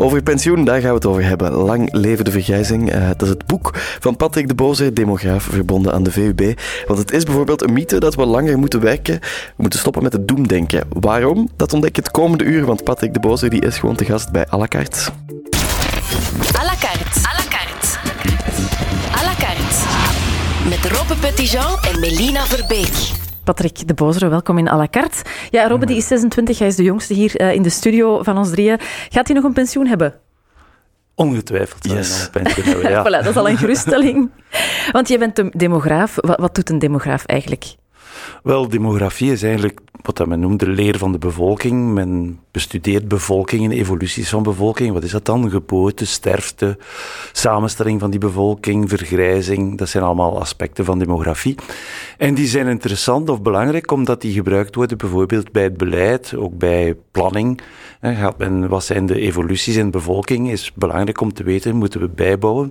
Over pensioen, daar gaan we het over hebben. Lang leven de vergrijzing. Uh, dat is het boek van Patrick de Boze, demograaf verbonden aan de VUB. Want het is bijvoorbeeld een mythe dat we langer moeten werken. We moeten stoppen met het doemdenken. Waarom? Dat ontdek ik het komende uur, want Patrick de Boze die is gewoon te gast bij à la carte. À la carte. À la carte. À la carte. Met Robbe Petitjean en Melina Verbeek. Patrick de Bozere, welkom in à la carte. Ja, Robbe die is 26, hij is de jongste hier uh, in de studio van ons drieën. Gaat hij nog een pensioen hebben? Ongetwijfeld. Yes. Pensioen ja. voilà, dat is al een geruststelling. Want je bent een demograaf. Wat, wat doet een demograaf eigenlijk? Wel, demografie is eigenlijk wat men noemt de leer van de bevolking. Men bestudeert bevolkingen, evoluties van bevolking. Wat is dat dan? Geboorte, sterfte, samenstelling van die bevolking, vergrijzing. Dat zijn allemaal aspecten van demografie. En die zijn interessant of belangrijk omdat die gebruikt worden bijvoorbeeld bij het beleid, ook bij planning. Gaat men, wat zijn de evoluties in de bevolking? Is belangrijk om te weten, moeten we bijbouwen.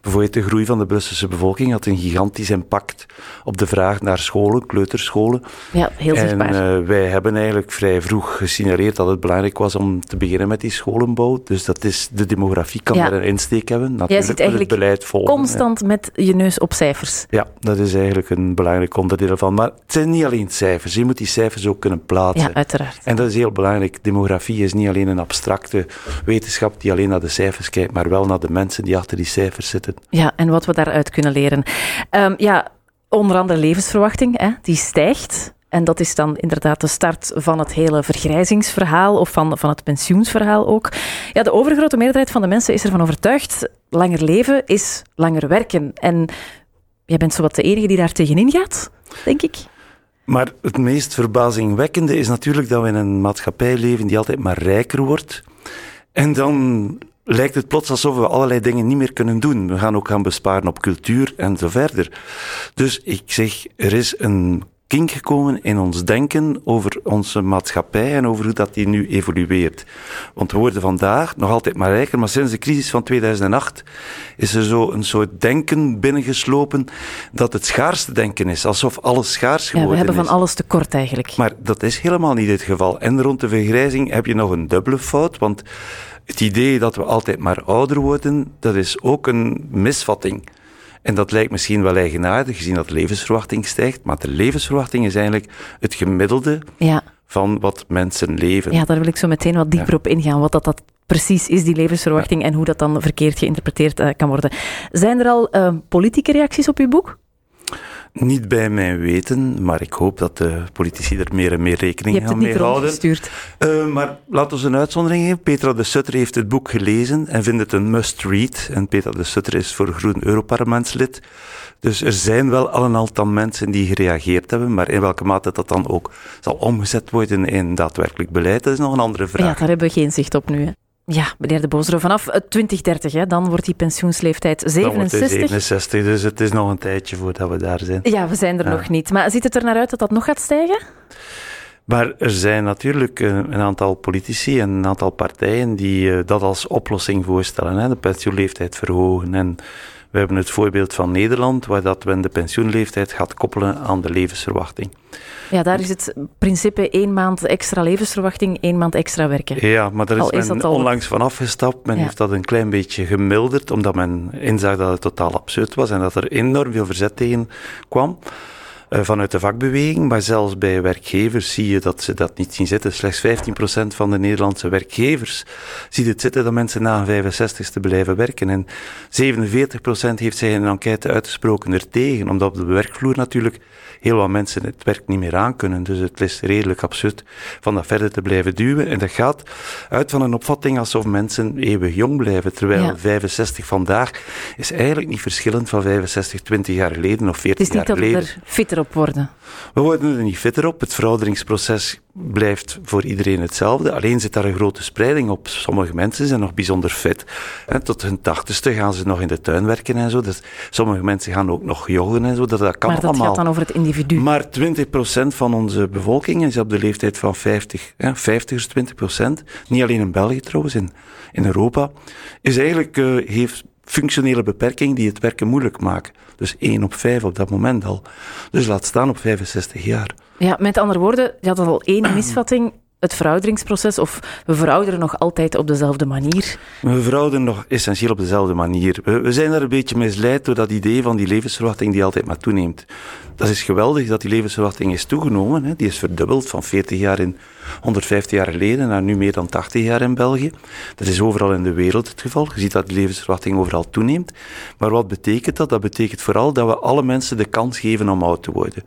Bijvoorbeeld de groei van de Brusselse bevolking had een gigantisch impact op de vraag naar scholen, kleuterscholen. Ja, heel zichtbaar. En, uh, wij hebben eigenlijk vrij vroeg gesignaleerd dat het belangrijk was om te beginnen met die scholenbouw. Dus dat is, de demografie kan daar een insteek hebben. Natuurlijk Jij zit eigenlijk het beleid volgen. constant met je neus op cijfers. Ja, dat is eigenlijk een belangrijk onderdeel van. Maar het zijn niet alleen cijfers. Je moet die cijfers ook kunnen plaatsen. Ja, uiteraard. En dat is heel belangrijk. Demografie is niet alleen een abstracte wetenschap die alleen naar de cijfers kijkt, maar wel naar de mensen die achter die cijfers zitten. Ja, en wat we daaruit kunnen leren. Um, ja, onder andere levensverwachting, hè, die stijgt. En dat is dan inderdaad de start van het hele vergrijzingsverhaal of van, van het pensioensverhaal ook. Ja, de overgrote meerderheid van de mensen is ervan overtuigd, langer leven is langer werken. En jij bent zowat de enige die daar tegenin gaat, denk ik. Maar het meest verbazingwekkende is natuurlijk dat we in een maatschappij leven die altijd maar rijker wordt. En dan lijkt het plots alsof we allerlei dingen niet meer kunnen doen. We gaan ook gaan besparen op cultuur en zo verder. Dus ik zeg, er is een kink gekomen in ons denken over onze maatschappij en over hoe dat die nu evolueert. Want we worden vandaag nog altijd maar rijker, maar sinds de crisis van 2008 is er zo een soort denken binnengeslopen dat het schaarste denken is, alsof alles schaars geworden is. Ja, we hebben van alles tekort eigenlijk. Maar dat is helemaal niet het geval. En rond de vergrijzing heb je nog een dubbele fout, want het idee dat we altijd maar ouder worden, dat is ook een misvatting. En dat lijkt misschien wel eigenaardig, gezien dat de levensverwachting stijgt. Maar de levensverwachting is eigenlijk het gemiddelde ja. van wat mensen leven. Ja, daar wil ik zo meteen wat dieper op ingaan. Wat dat, dat precies is, die levensverwachting, en hoe dat dan verkeerd geïnterpreteerd uh, kan worden. Zijn er al uh, politieke reacties op uw boek? Niet bij mijn weten, maar ik hoop dat de politici er meer en meer rekening mee houden. Uh, maar laten we een uitzondering geven. Petra de Sutter heeft het boek gelezen en vindt het een must-read. En Petra de Sutter is voor Groen Europarlementslid. Dus er zijn wel al een aantal mensen die gereageerd hebben, maar in welke mate dat dan ook zal omgezet worden in daadwerkelijk beleid, dat is nog een andere vraag. Ja, daar hebben we geen zicht op nu. Hè? Ja, meneer De Bozero, vanaf 2030, hè, dan wordt die pensioensleeftijd 67. 67, dus het is nog een tijdje voordat we daar zijn. Ja, we zijn er nog niet. Maar ziet het er naar uit dat dat nog gaat stijgen? Maar er zijn natuurlijk eh, een aantal politici en een aantal partijen die eh, dat als oplossing voorstellen. Hè, de pensioenleeftijd verhogen. En we hebben het voorbeeld van Nederland, waar dat men de pensioenleeftijd gaat koppelen aan de levensverwachting. Ja, daar is het principe één maand extra levensverwachting, één maand extra werken. Ja, maar daar is, men onlangs van afgestapt. Men heeft dat een klein beetje gemilderd, omdat men inzag dat het totaal absurd was en dat er enorm veel verzet tegen kwam. Eh, vanuit de vakbeweging, maar zelfs bij werkgevers zie je dat ze dat niet zien zitten. Slechts 15% van de Nederlandse werkgevers ziet het zitten dat mensen na een 65ste blijven werken. En 47% heeft zich in een enquête uitgesproken ertegen, omdat op de werkvloer natuurlijk heel wat mensen het werk niet meer aankunnen. Dus het is redelijk absurd van dat verder te blijven duwen. En dat gaat uit van een opvatting alsof mensen eeuwig jong blijven. Terwijl 65 vandaag is eigenlijk niet verschillend van 65, 20 jaar geleden of 40 jaar geleden. Het is niet dat we er fitter op worden. We worden er niet fitter op. Het verouderingsproces blijft voor iedereen hetzelfde. Alleen zit daar een grote spreiding op. Sommige mensen zijn nog bijzonder fit. En tot hun tachtigste gaan ze nog in de tuin werken en zo. Dus sommige mensen gaan ook nog joggen en zo. Dat, dat kan maar dat allemaal. gaat dan over het individu. Maar 20% van onze bevolking is op de leeftijd van 50. Ja, 50 is 20%. Niet alleen in België trouwens, in, in Europa. Is eigenlijk, uh, heeft functionele beperkingen die het werken moeilijk maken. Dus 1 op 5 op dat moment al. Dus laat staan op 65 jaar. Ja, met andere woorden, je had al één misvatting het verouderingsproces? Of we verouderen nog altijd op dezelfde manier? We verouderen nog essentieel op dezelfde manier. We, zijn er een beetje misleid door dat idee van die levensverwachting die altijd maar toeneemt. Dat is geweldig dat die levensverwachting is toegenomen. Hè. Die is verdubbeld van 40 jaar in 150 jaar geleden naar nu meer dan 80 jaar in België. Dat is overal in de wereld het geval. Je ziet dat die levensverwachting overal toeneemt. Maar wat betekent dat? Dat betekent vooral dat we alle mensen de kans geven om oud te worden.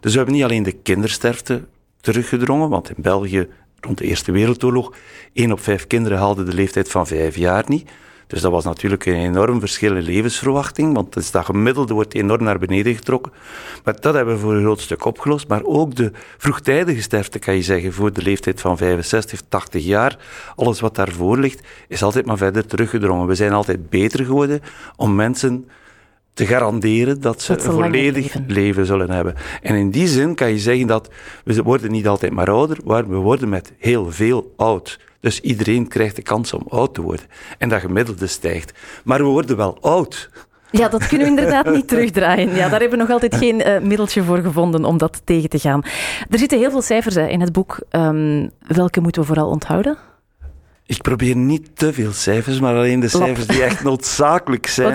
Dus we hebben niet alleen de kindersterfte teruggedrongen, want in België rond de Eerste Wereldoorlog, één op vijf kinderen haalde de leeftijd van vijf jaar niet. Dus dat was natuurlijk een enorm verschil in levensverwachting, want dus dat gemiddelde wordt enorm naar beneden getrokken. Maar dat hebben we voor een groot stuk opgelost. Maar ook de vroegtijdige sterfte, kan je zeggen, voor de leeftijd van 65, 80 jaar, alles wat daarvoor ligt, is altijd maar verder teruggedrongen. We zijn altijd beter geworden om mensen te garanderen dat ze Dat ze een volledig leven. leven zullen hebben. En in die zin kan je zeggen dat we worden niet altijd maar ouder, maar we worden met heel veel oud. Dus iedereen krijgt de kans om oud te worden. En dat gemiddelde stijgt. Maar we worden wel oud. Ja, dat kunnen we inderdaad niet terugdraaien. Ja, daar hebben we nog altijd geen eh, middeltje voor gevonden om dat tegen te gaan. Er zitten heel veel cijfers hè, in het boek. Ehm, welke moeten we vooral onthouden? Ik probeer niet te veel cijfers, maar alleen de cijfers die echt noodzakelijk zijn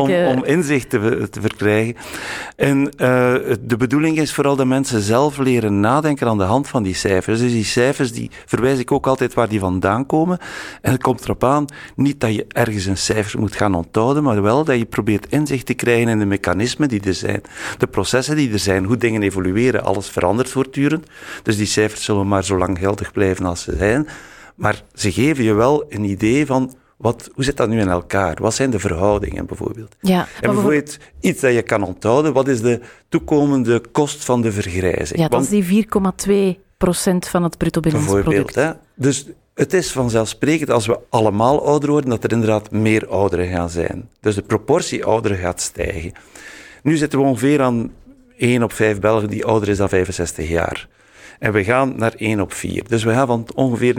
om- inzicht te verkrijgen. En eh, de bedoeling is vooral dat mensen zelf leren nadenken aan de hand van die cijfers. Dus die cijfers, die verwijs ik ook altijd waar die vandaan komen. En het komt erop aan, niet dat je ergens een cijfer moet gaan onthouden, maar wel dat je probeert inzicht te krijgen in de mechanismen die er zijn. De processen die er zijn, hoe dingen evolueren. Alles verandert voortdurend. Dus die cijfers zullen maar zo lang geldig blijven als ze zijn. Maar ze geven je wel een idee van wat, hoe zit dat nu in elkaar? Wat zijn de verhoudingen bijvoorbeeld? Ja, En bijvoorbeeld iets dat je kan onthouden, wat is de toekomende kost van de vergrijzing? ja, dat is die 4,2 procent van het bruto binnenlands bijvoorbeeld, product. hè? Dus het is vanzelfsprekend als we allemaal ouder worden, dat er inderdaad meer ouderen gaan zijn. Dus de proportie ouderen gaat stijgen. Nu zitten we ongeveer aan 1 op 5 Belgen die ouder is dan 65 jaar. En we gaan naar 1 op 4. Dus we gaan van ongeveer 19%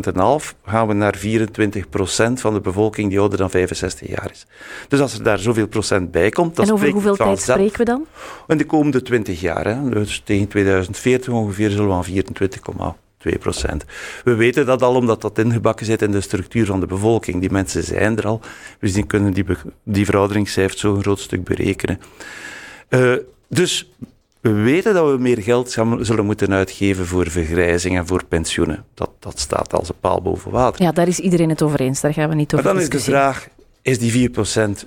en half gaan we naar 24% van de bevolking die ouder dan 65 jaar is. Dus als er daar zoveel procent bij komt, dan En over hoeveel tijd spreken we dan? In de komende 20 jaar, hè, dus tegen 2040 ongeveer, zullen we aan 24,2 procent. We weten dat al omdat dat ingebakken zit in de structuur van de bevolking. Die mensen zijn er al, dus die kunnen die, die verouderingscijfers zo'n groot stuk berekenen. Eh, dus we weten dat we meer geld zullen moeten uitgeven voor vergrijzing en voor pensioenen. Dat, dat staat als een paal boven water. Ja, daar is iedereen het over eens. Daar gaan we niet Maar over dan is de vraag, is die 4%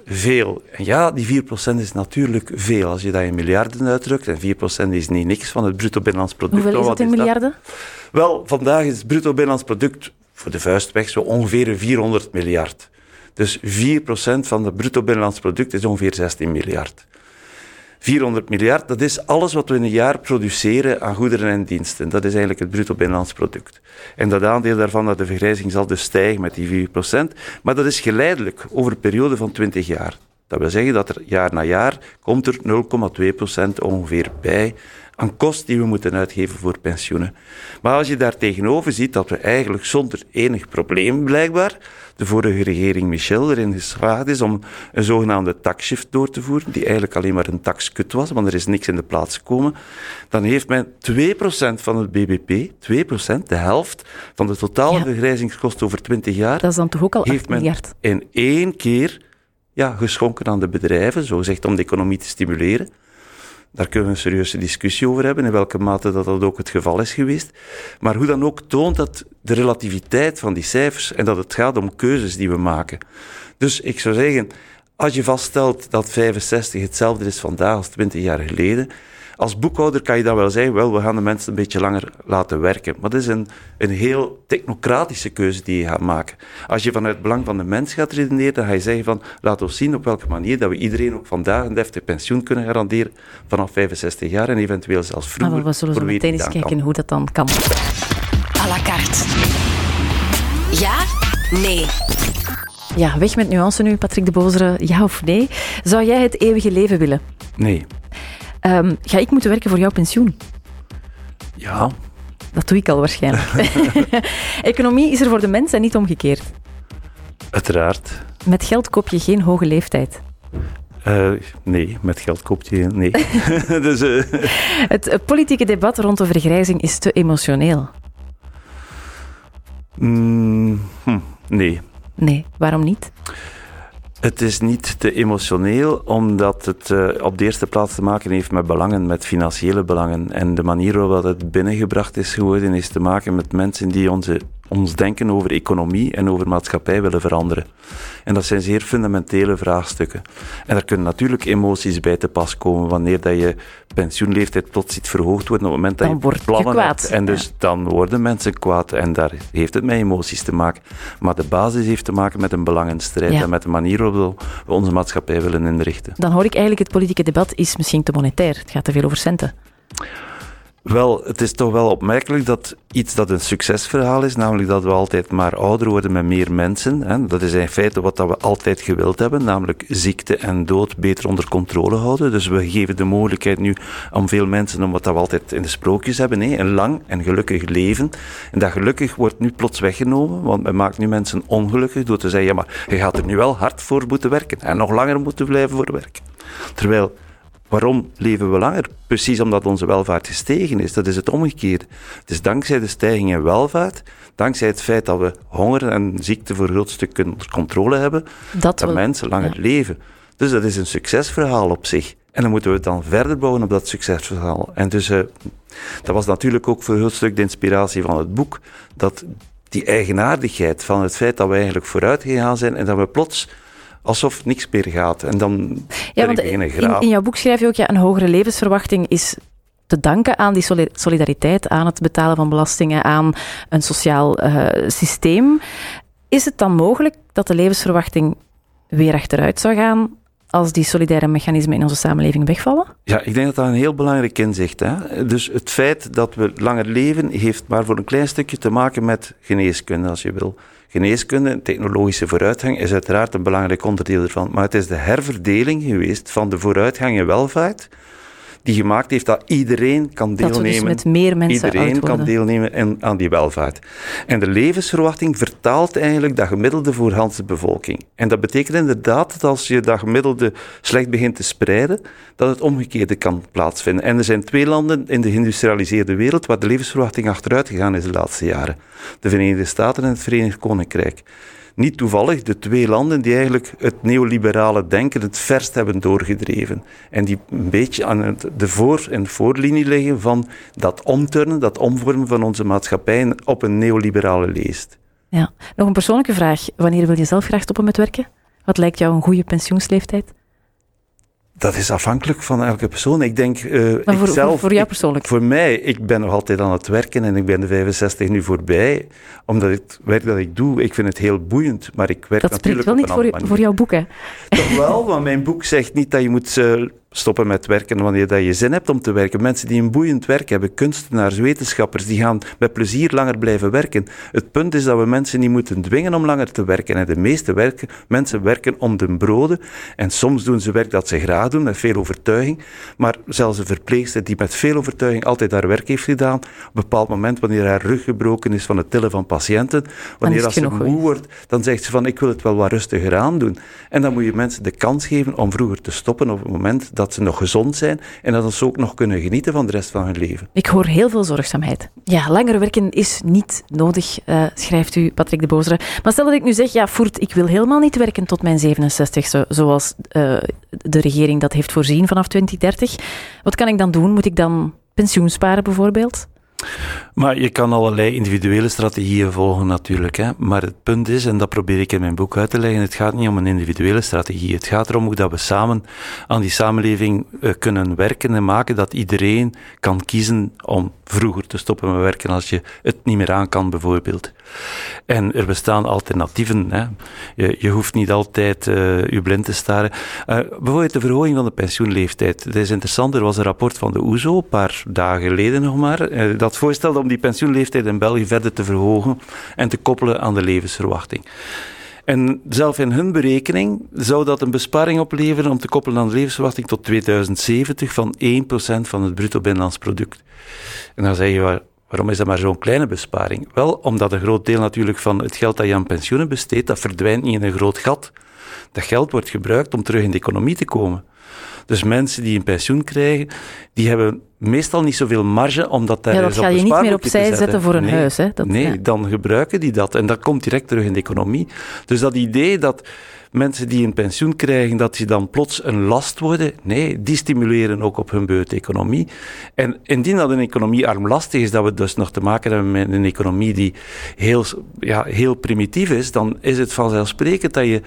veel? En ja, die 4% is natuurlijk veel. Als je dat in miljarden uitdrukt, en 4% is niet niks van het bruto binnenlands product. Hoeveel is wat in miljarden? Wel, vandaag is het bruto binnenlands product voor de vuist weg zo ongeveer 400 miljard. Dus 4% van het bruto binnenlands product is ongeveer 16 miljard. 400 miljard, dat is alles wat we in een jaar produceren aan goederen en diensten. Dat is eigenlijk het bruto binnenlands product. En dat aandeel daarvan naar de vergrijzing zal dus stijgen met die 4%. Maar dat is geleidelijk over een periode van 20 jaar. Dat wil zeggen dat er jaar na jaar komt er 0,2% ongeveer bij aan kosten die we moeten uitgeven voor pensioenen. Maar als je daar tegenover ziet dat we eigenlijk zonder enig probleem blijkbaar de vorige regering Michel erin geslaagd is om een zogenaamde taxshift door te voeren, die eigenlijk alleen maar een taxkut was, want er is niks in de plaats gekomen, dan heeft men 2% van het BBP, 2%, de helft van de totale Ja. vergrijzingskosten over 20 jaar, Dat is dan toch ook al 8 heeft men miljard? in één keer ja, geschonken aan de bedrijven, zo gezegd om de economie te stimuleren. Daar kunnen we een serieuze discussie over hebben, in welke mate dat, dat ook het geval is geweest. Maar hoe dan ook toont dat de relativiteit van die cijfers en dat het gaat om keuzes die we maken. Dus ik zou zeggen, als je vaststelt dat 65 hetzelfde is vandaag als 20 jaar geleden, als boekhouder kan je dan wel zeggen, wel, we gaan de mensen een beetje langer laten werken. Maar dat is een, een heel technocratische keuze die je gaat maken. Als je vanuit het belang van de mens gaat redeneren, dan ga je zeggen van, laat ons zien op welke manier dat we iedereen ook vandaag een deftig pensioen kunnen garanderen vanaf 65 jaar en eventueel zelfs vroeger. Maar we zullen zo meteen eens kijken kan. hoe dat dan kan. à la carte. Ja? Nee. Ja, weg met nuance nu, Patrick de Bozere. Ja of nee? Zou jij het eeuwige leven willen? Nee. Ehm, ga ik moeten werken voor jouw pensioen? Ja, Dat doe ik al waarschijnlijk. Economie is er voor de mens en niet omgekeerd. uiteraard. Met geld koop je geen hoge leeftijd. Eh, nee, met geld koopt je... Nee. dus... eh, Het politieke debat rond de vergrijzing is te emotioneel. Mm, hm, nee. Nee, waarom niet? Het is niet te emotioneel, omdat het uh, op de eerste plaats te maken heeft met belangen, met financiële belangen. En de manier waarop het binnengebracht is geworden, is te maken met mensen die onze ons denken over economie en over maatschappij willen veranderen. En dat zijn zeer fundamentele vraagstukken. En er kunnen natuurlijk emoties bij te pas komen wanneer dat je pensioenleeftijd plots iets verhoogd wordt op het moment dat dan je plannen je kwaad. hebt. En dus dan worden mensen kwaad en daar heeft het met emoties te maken. Maar de basis heeft te maken met een belangenstrijd en met de manier waarop we onze maatschappij willen inrichten. Dan hoor ik eigenlijk het politieke debat is misschien te monetair. Het gaat te veel over centen. Wel, het is toch wel opmerkelijk dat iets dat een succesverhaal is, namelijk dat we altijd maar ouder worden met meer mensen, hè, dat is in feite wat dat we altijd gewild hebben, namelijk ziekte en dood beter onder controle houden. Dus we geven de mogelijkheid nu aan veel mensen om wat dat we altijd in de sprookjes hebben, hè, een lang en gelukkig leven. En dat gelukkig wordt nu plots weggenomen, want men maakt nu mensen ongelukkig door te zeggen, ja maar je gaat er nu wel hard voor moeten werken en nog langer moeten blijven voor werken. Terwijl Waarom leven we langer? Precies omdat onze welvaart gestegen is. Dat is het omgekeerde. Het is dankzij de stijging in welvaart, dankzij het feit dat we honger en ziekte voor een groot stuk onder controle hebben, dat, mensen langer leven. Dus dat is een succesverhaal op zich. En dan moeten we het dan verder bouwen op dat succesverhaal. En dus uh, dat was natuurlijk ook voor een groot stuk de inspiratie van het boek. Dat die eigenaardigheid van het feit dat we eigenlijk vooruit gegaan zijn en dat we plots alsof niks meer gaat. En dan ja, want in, in jouw boek schrijf je ook, ja, een hogere levensverwachting is te danken aan die solidariteit, aan het betalen van belastingen, aan een sociaal uh, systeem. Is het dan mogelijk dat de levensverwachting weer achteruit zou gaan als die solidaire mechanismen in onze samenleving wegvallen? Ja, ik denk dat dat een heel belangrijk inzicht is. Dus het feit dat we langer leven, heeft maar voor een klein stukje te maken met geneeskunde, als je wil. Geneeskunde, technologische vooruitgang, is uiteraard een belangrijk onderdeel ervan. Maar het is de herverdeling geweest van de vooruitgang in welvaart die gemaakt heeft dat iedereen kan deelnemen. Dat we dus met meer mensen Iedereen kan deelnemen aan die welvaart. En de levensverwachting vertaalt eigenlijk dat gemiddelde voor de bevolking. En dat betekent inderdaad dat als je dat gemiddelde slecht begint te spreiden, dat het omgekeerde kan plaatsvinden. En er zijn twee landen in de geïndustrialiseerde wereld waar de levensverwachting achteruit gegaan is de laatste jaren. De Verenigde Staten en het Verenigd Koninkrijk niet toevallig de twee landen die eigenlijk het neoliberale denken het verst hebben doorgedreven. En die een beetje aan de voor- en voorlinie liggen van dat omturnen, dat omvormen van onze maatschappij op een neoliberale leest. Ja, nog een persoonlijke vraag. Wanneer wil je zelf graag stoppen met werken? Wat lijkt jou een goede pensioensleeftijd? Dat is afhankelijk van elke persoon. Ik denk, uh, voor, zelf, voor, voor, jou persoonlijk? voor mij, ik ben nog altijd aan het werken en ik ben de 65 nu voorbij. Omdat het werk dat ik doe, ik vind het heel boeiend, maar ik werk dat natuurlijk wel niet voor, voor jouw boek, hè? Toch wel, want mijn boek zegt niet dat je moet uh, stoppen met werken wanneer dat je zin hebt om te werken. Mensen die een boeiend werk hebben, kunstenaars, wetenschappers, die gaan met plezier langer blijven werken. Het punt is dat we mensen niet moeten dwingen om langer te werken. En de meeste werken, mensen werken om de broden. En soms doen ze werk dat ze graag doen, met veel overtuiging. Maar zelfs een verpleegster die met veel overtuiging altijd haar werk heeft gedaan, op een bepaald moment, wanneer haar rug gebroken is van het tillen van patiënten, wanneer als ze moe wordt, dan zegt ze van ik wil het wel wat rustiger aandoen. En dan moet je mensen de kans geven om vroeger te stoppen op het moment dat dat ze nog gezond zijn en dat ze ook nog kunnen genieten van de rest van hun leven. Ik hoor heel veel zorgzaamheid. Ja, langer werken is niet nodig, uh, schrijft u Patrick de Bozere. Maar stel dat ik nu zeg, ja, Voert, ik wil helemaal niet werken tot mijn 67, zo, zoals uh, de regering dat heeft voorzien vanaf 2030. Wat kan ik dan doen? Moet ik dan pensioen sparen bijvoorbeeld? Maar je kan allerlei individuele strategieën volgen natuurlijk. Hè. Maar het punt is, en dat probeer ik in mijn boek uit te leggen, het gaat niet om een individuele strategie. Het gaat erom hoe dat we samen aan die samenleving uh, kunnen werken en maken dat iedereen kan kiezen om vroeger te stoppen met werken als je het niet meer aan kan bijvoorbeeld. En er bestaan alternatieven. Hè. Je, je hoeft niet altijd uh, je blind te staren. Uh, bijvoorbeeld de verhoging van de pensioenleeftijd. Dat is interessant. Er was een rapport van de OESO, e een paar dagen geleden nog maar, dat voorstelde om die pensioenleeftijd in België verder te verhogen en te koppelen aan de levensverwachting. En zelf in hun berekening zou dat een besparing opleveren om te koppelen aan de levensverwachting tot 2070 van 1% van het bruto binnenlands product. En dan zeg je, waarom is dat maar zo'n kleine besparing? Wel, omdat een groot deel natuurlijk van het geld dat je aan pensioenen besteedt, dat verdwijnt in een groot gat. Dat geld wordt gebruikt om terug in de economie te komen. Dus mensen die een pensioen krijgen, die hebben meestal niet zoveel marge omdat daar ja, dat ga je niet meer opzij zetten. voor een nee, huis. Hè? Dat, nee, dan gebruiken die dat. En dat komt direct terug in de economie. Dus dat idee dat mensen die een pensioen krijgen, dat die dan plots een last worden. Nee, die stimuleren ook op hun beurt de economie. En indien dat een economie armlastig is, dat we dus nog te maken hebben met een economie die heel, ja, heel primitief is, dan is het vanzelfsprekend dat je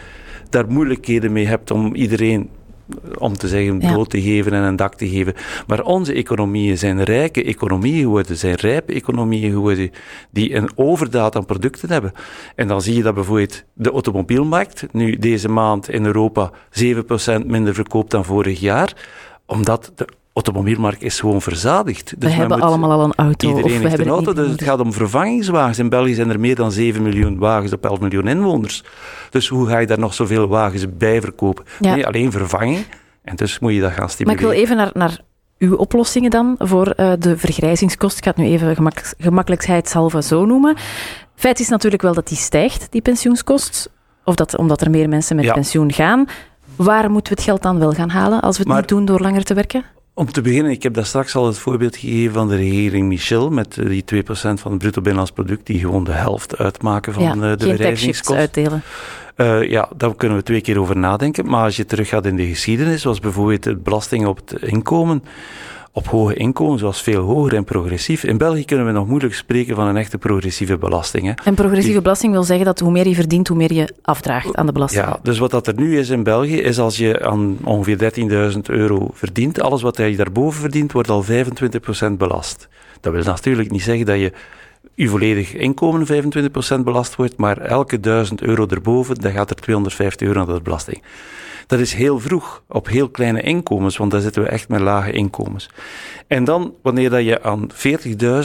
daar moeilijkheden mee hebt om iedereen om te zeggen, brood te geven en een dak te geven. Maar onze economieën zijn rijke economieën geworden, zijn rijpe economieën geworden, die een overdaad aan producten hebben. En dan zie je dat bijvoorbeeld de automobielmarkt nu deze maand in Europa 7% minder verkoopt dan vorig jaar, omdat de automobielmarkt is gewoon verzadigd. Dus we hebben allemaal al een auto. Iedereen of we heeft een auto, dus het gaat om vervangingswagens. In België zijn er meer dan 7 miljoen wagens op 11 miljoen inwoners. Dus hoe ga je daar nog zoveel wagens bij verkopen? Nee, alleen vervanging. En dus moet je dat gaan stimuleren. Maar ik wil even naar, naar uw oplossingen dan voor uh, de vergrijzingskost. Ik ga het nu even gemak, gemakkelijkheidshalve zo noemen. Feit is natuurlijk wel dat die stijgt, die pensioenskost. Of dat, omdat er meer mensen met ja. pensioen gaan. Waar moeten we het geld dan wel gaan halen als we het Maar- niet doen door langer te werken? Om te beginnen, ik heb daar straks al het voorbeeld gegeven van de regering Michel, met eh, die 2% van het bruto binnenlands product, die gewoon de helft uitmaken van ja, eh, de geen uitdelen. Eh, ja, daar kunnen we twee keer over nadenken. Maar als je teruggaat in de geschiedenis, zoals bijvoorbeeld de belasting op het inkomen, op hoge inkomens was veel hoger en progressief. In België kunnen we nog moeilijk spreken van een echte progressieve belasting. Hè. En progressieve belasting wil zeggen dat hoe meer je verdient, hoe meer je afdraagt aan de belasting. Ja, dus wat dat er nu is in België, is als je aan ongeveer 13.000 euro verdient, alles wat je daarboven verdient, wordt al 25% belast. Dat wil natuurlijk niet zeggen dat je je volledig inkomen 25% belast wordt, maar elke 1000 euro erboven, dan gaat er 250 euro naar de belasting. Dat is heel vroeg, op heel kleine inkomens, want daar zitten we echt met lage inkomens. En dan, wanneer dat je aan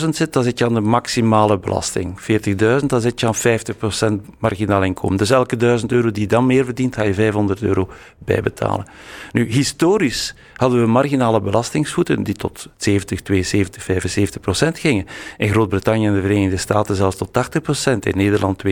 40.000 zit, dan zit je aan de maximale belasting. 40.000, dan zit je aan 50% marginaal inkomen. Dus elke 1000 euro die je dan meer verdient, ga je 500 euro bijbetalen. Nu, historisch hadden we marginale belastingsvoeten die tot 70, 72, 75 procent gingen. In Groot-Brittannië en de Verenigde Staten zelfs tot 80 procent. In Nederland 72%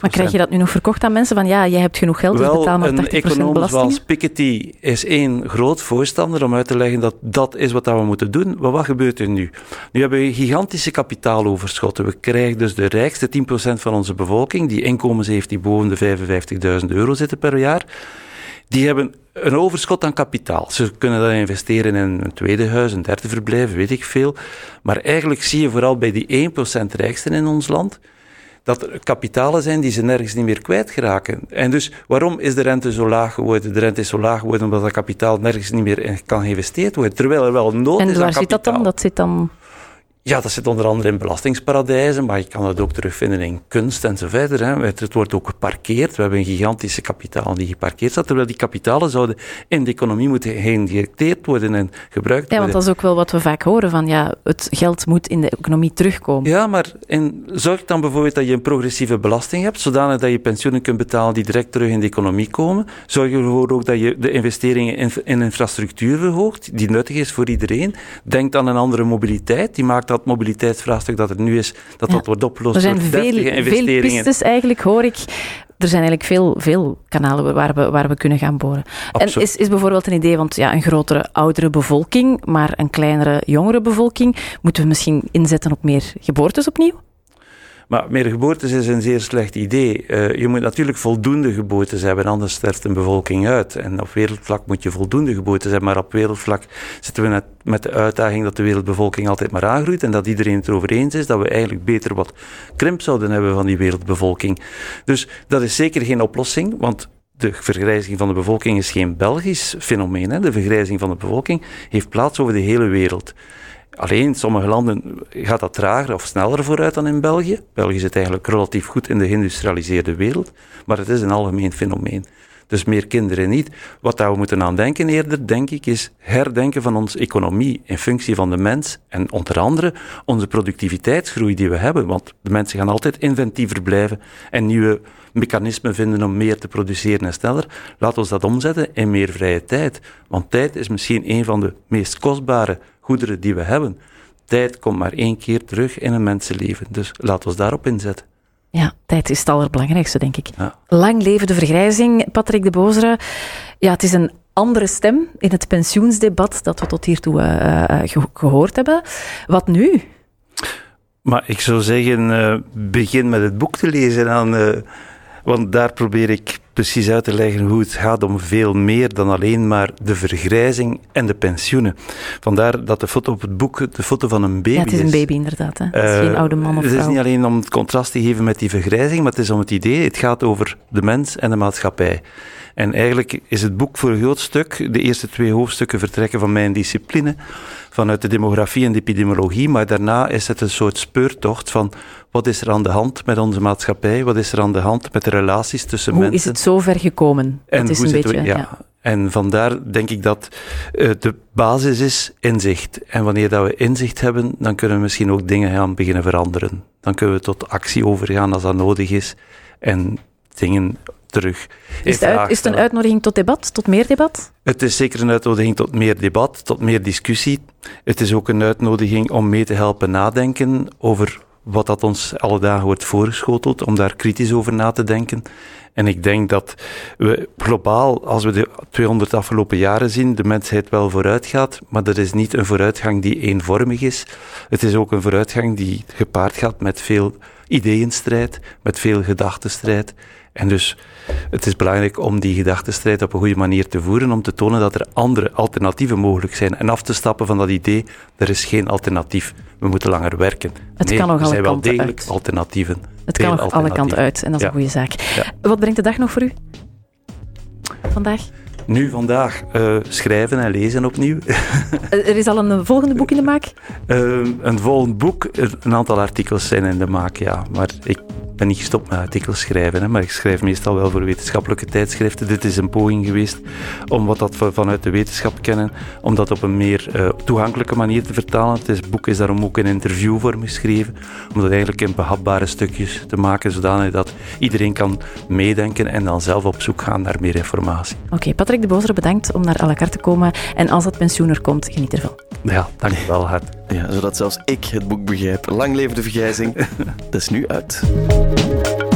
Maar krijg je dat nu nog verkocht aan mensen van ja, jij hebt genoeg geld, dus wel, betaal maar een 80% econoom belasting? Zoals Piketty is één groot voorstander om uit te leggen dat dat is wat we moeten doen. Maar wat gebeurt er nu? Nu hebben we gigantische kapitaaloverschotten. We krijgen dus de rijkste 10% van onze bevolking, die inkomens heeft die boven de 55.000 euro zitten per jaar. Die hebben een overschot aan kapitaal. Ze kunnen dat investeren in een tweede huis, een derde verblijf, weet ik veel. Maar eigenlijk zie je vooral bij die 1% rijksten in ons land dat er kapitalen zijn die ze nergens niet meer kwijtgeraken. En dus waarom is de rente zo laag geworden? De rente is zo laag geworden omdat dat kapitaal nergens niet meer in kan geïnvesteerd worden. Terwijl er wel nood is En aan waar zit dat dan? kapitaal. Dat zit dan... Ja, dat zit onder andere in belastingsparadijzen, maar je kan het ook terugvinden in kunst en zo verder. Hè. Het wordt ook geparkeerd. We hebben een gigantische kapitaal die geparkeerd staat, terwijl die kapitalen zouden in de economie moeten geïnjecteerd worden en gebruikt Ja, want worden. dat is ook wel wat we vaak horen van ja, het geld moet in de economie terugkomen. Ja, maar in, zorg dan bijvoorbeeld dat je een progressieve belasting hebt, zodanig dat je pensioenen kunt betalen die direct terug in de economie komen. Zorg ervoor ook dat je de investeringen in, in infrastructuur verhoogt, die nuttig is voor iedereen. Denk aan een andere mobiliteit, die maakt dat mobiliteitsvraagstuk dat er nu is, dat Ja. dat wordt opgelost Er zijn door veel, veel pistes eigenlijk, hoor ik. Er zijn eigenlijk veel, veel kanalen waar we, waar we kunnen gaan boren. En Absoluut. is, is bijvoorbeeld een idee, want ja, een grotere oudere bevolking, maar een kleinere jongere bevolking, moeten we misschien inzetten op meer geboortes opnieuw? Maar meer geboortes is een zeer slecht idee. Eh, je moet natuurlijk voldoende geboortes hebben, anders sterft een bevolking uit. En op wereldvlak moet je voldoende geboortes hebben, maar op wereldvlak zitten we net met de uitdaging dat de wereldbevolking altijd maar aangroeit en dat iedereen het erover eens is dat we eigenlijk beter wat krimp zouden hebben van die wereldbevolking. Dus dat is zeker geen oplossing, want de vergrijzing van de bevolking is geen Belgisch fenomeen. Hè. De vergrijzing van de bevolking heeft plaats over de hele wereld. Alleen in sommige landen gaat dat trager of sneller vooruit dan in België. België zit eigenlijk relatief goed in de geïndustrialiseerde wereld, maar het is een algemeen fenomeen. Dus meer kinderen niet. Wat we moeten aan denken eerder, denk ik, is herdenken van onze economie in functie van de mens en onder andere onze productiviteitsgroei die we hebben. Want de mensen gaan altijd inventiever blijven en nieuwe mechanismen vinden om meer te produceren en sneller. Laat ons dat omzetten in meer vrije tijd. Want tijd is misschien een van de meest kostbare goederen die we hebben. Tijd komt maar één keer terug in een mensenleven. Dus laat ons daarop inzetten. Ja, tijd is het allerbelangrijkste, denk ik. Ja. Lang leven de vergrijzing, Patrick de Bozere. Ja, het is een andere stem in het pensioensdebat dat we tot hiertoe uh, gehoord hebben. Wat nu? Maar ik zou zeggen, uh, begin met het boek te lezen. Dan, want daar probeer ik precies uit te leggen hoe het gaat om veel meer dan alleen maar de vergrijzing en de pensioenen. Vandaar dat de foto op het boek de foto van een baby is. Ja, het is een baby inderdaad. Hè? Het is geen oude man of vrouw. Het is niet alleen om het contrast te geven met die vergrijzing, maar het is om het idee, het gaat over de mens en de maatschappij. En eigenlijk is het boek voor een groot stuk, de eerste twee hoofdstukken vertrekken van mijn discipline, vanuit de demografie en de epidemiologie, maar daarna is het een soort speurtocht van wat is er aan de hand met onze maatschappij, wat is er aan de hand met de relaties tussen hoe mensen. Hoe is het zo ver gekomen? En dat is een beetje, ja. En vandaar denk ik dat uh, de basis is inzicht. En wanneer dat we inzicht hebben, dan kunnen we misschien ook dingen gaan beginnen veranderen. Dan kunnen we tot actie overgaan als dat nodig is. En dingen terug. Is het, is het een uitnodiging tot debat, tot meer debat? Het is zeker een uitnodiging tot meer debat, tot meer discussie. Het is ook een uitnodiging om mee te helpen nadenken over wat dat ons alle dagen wordt voorgeschoteld, om daar kritisch over na te denken. En ik denk dat we globaal, als we de 200 afgelopen jaren zien, de mensheid wel vooruit gaat, maar dat is niet een vooruitgang die eenvormig is. Het is ook een vooruitgang die gepaard gaat met veel ideeënstrijd, met veel gedachtenstrijd. En dus het is belangrijk om die gedachtenstrijd op een goede manier te voeren, om te tonen dat er andere alternatieven mogelijk zijn. En af te stappen van dat idee, er is geen alternatief, we moeten langer werken. Het nee, kan nog er zijn wel degelijk alternatieven. Het kan nog alle kanten uit en dat is een goede zaak. Wat brengt de dag nog voor u? Vandaag? Nu, vandaag, uh, schrijven en lezen opnieuw. er is al een volgende boek in de maak? Uh, een volgend boek, een aantal artikels zijn in de maak, ja. Maar ik ben niet gestopt met artikels schrijven, hè, maar ik schrijf meestal wel voor wetenschappelijke tijdschriften. Dit is een poging geweest om wat dat we vanuit de wetenschap kennen, om dat op een meer uh, toegankelijke manier te vertalen. Het boek is daarom ook in interviewvorm geschreven, om dat eigenlijk in behapbare stukjes te maken, zodanig dat iedereen kan meedenken en dan zelf op zoek gaan naar meer informatie. Oké, Patrick de Bozer, bedankt om naar à la carte te komen. En als dat pensioen er komt, geniet ervan. Ja, dankjewel, Hart. Ja, zodat zelfs ik het boek begrijp. Lang leven de vergrijzing. dat is nu uit. Bye.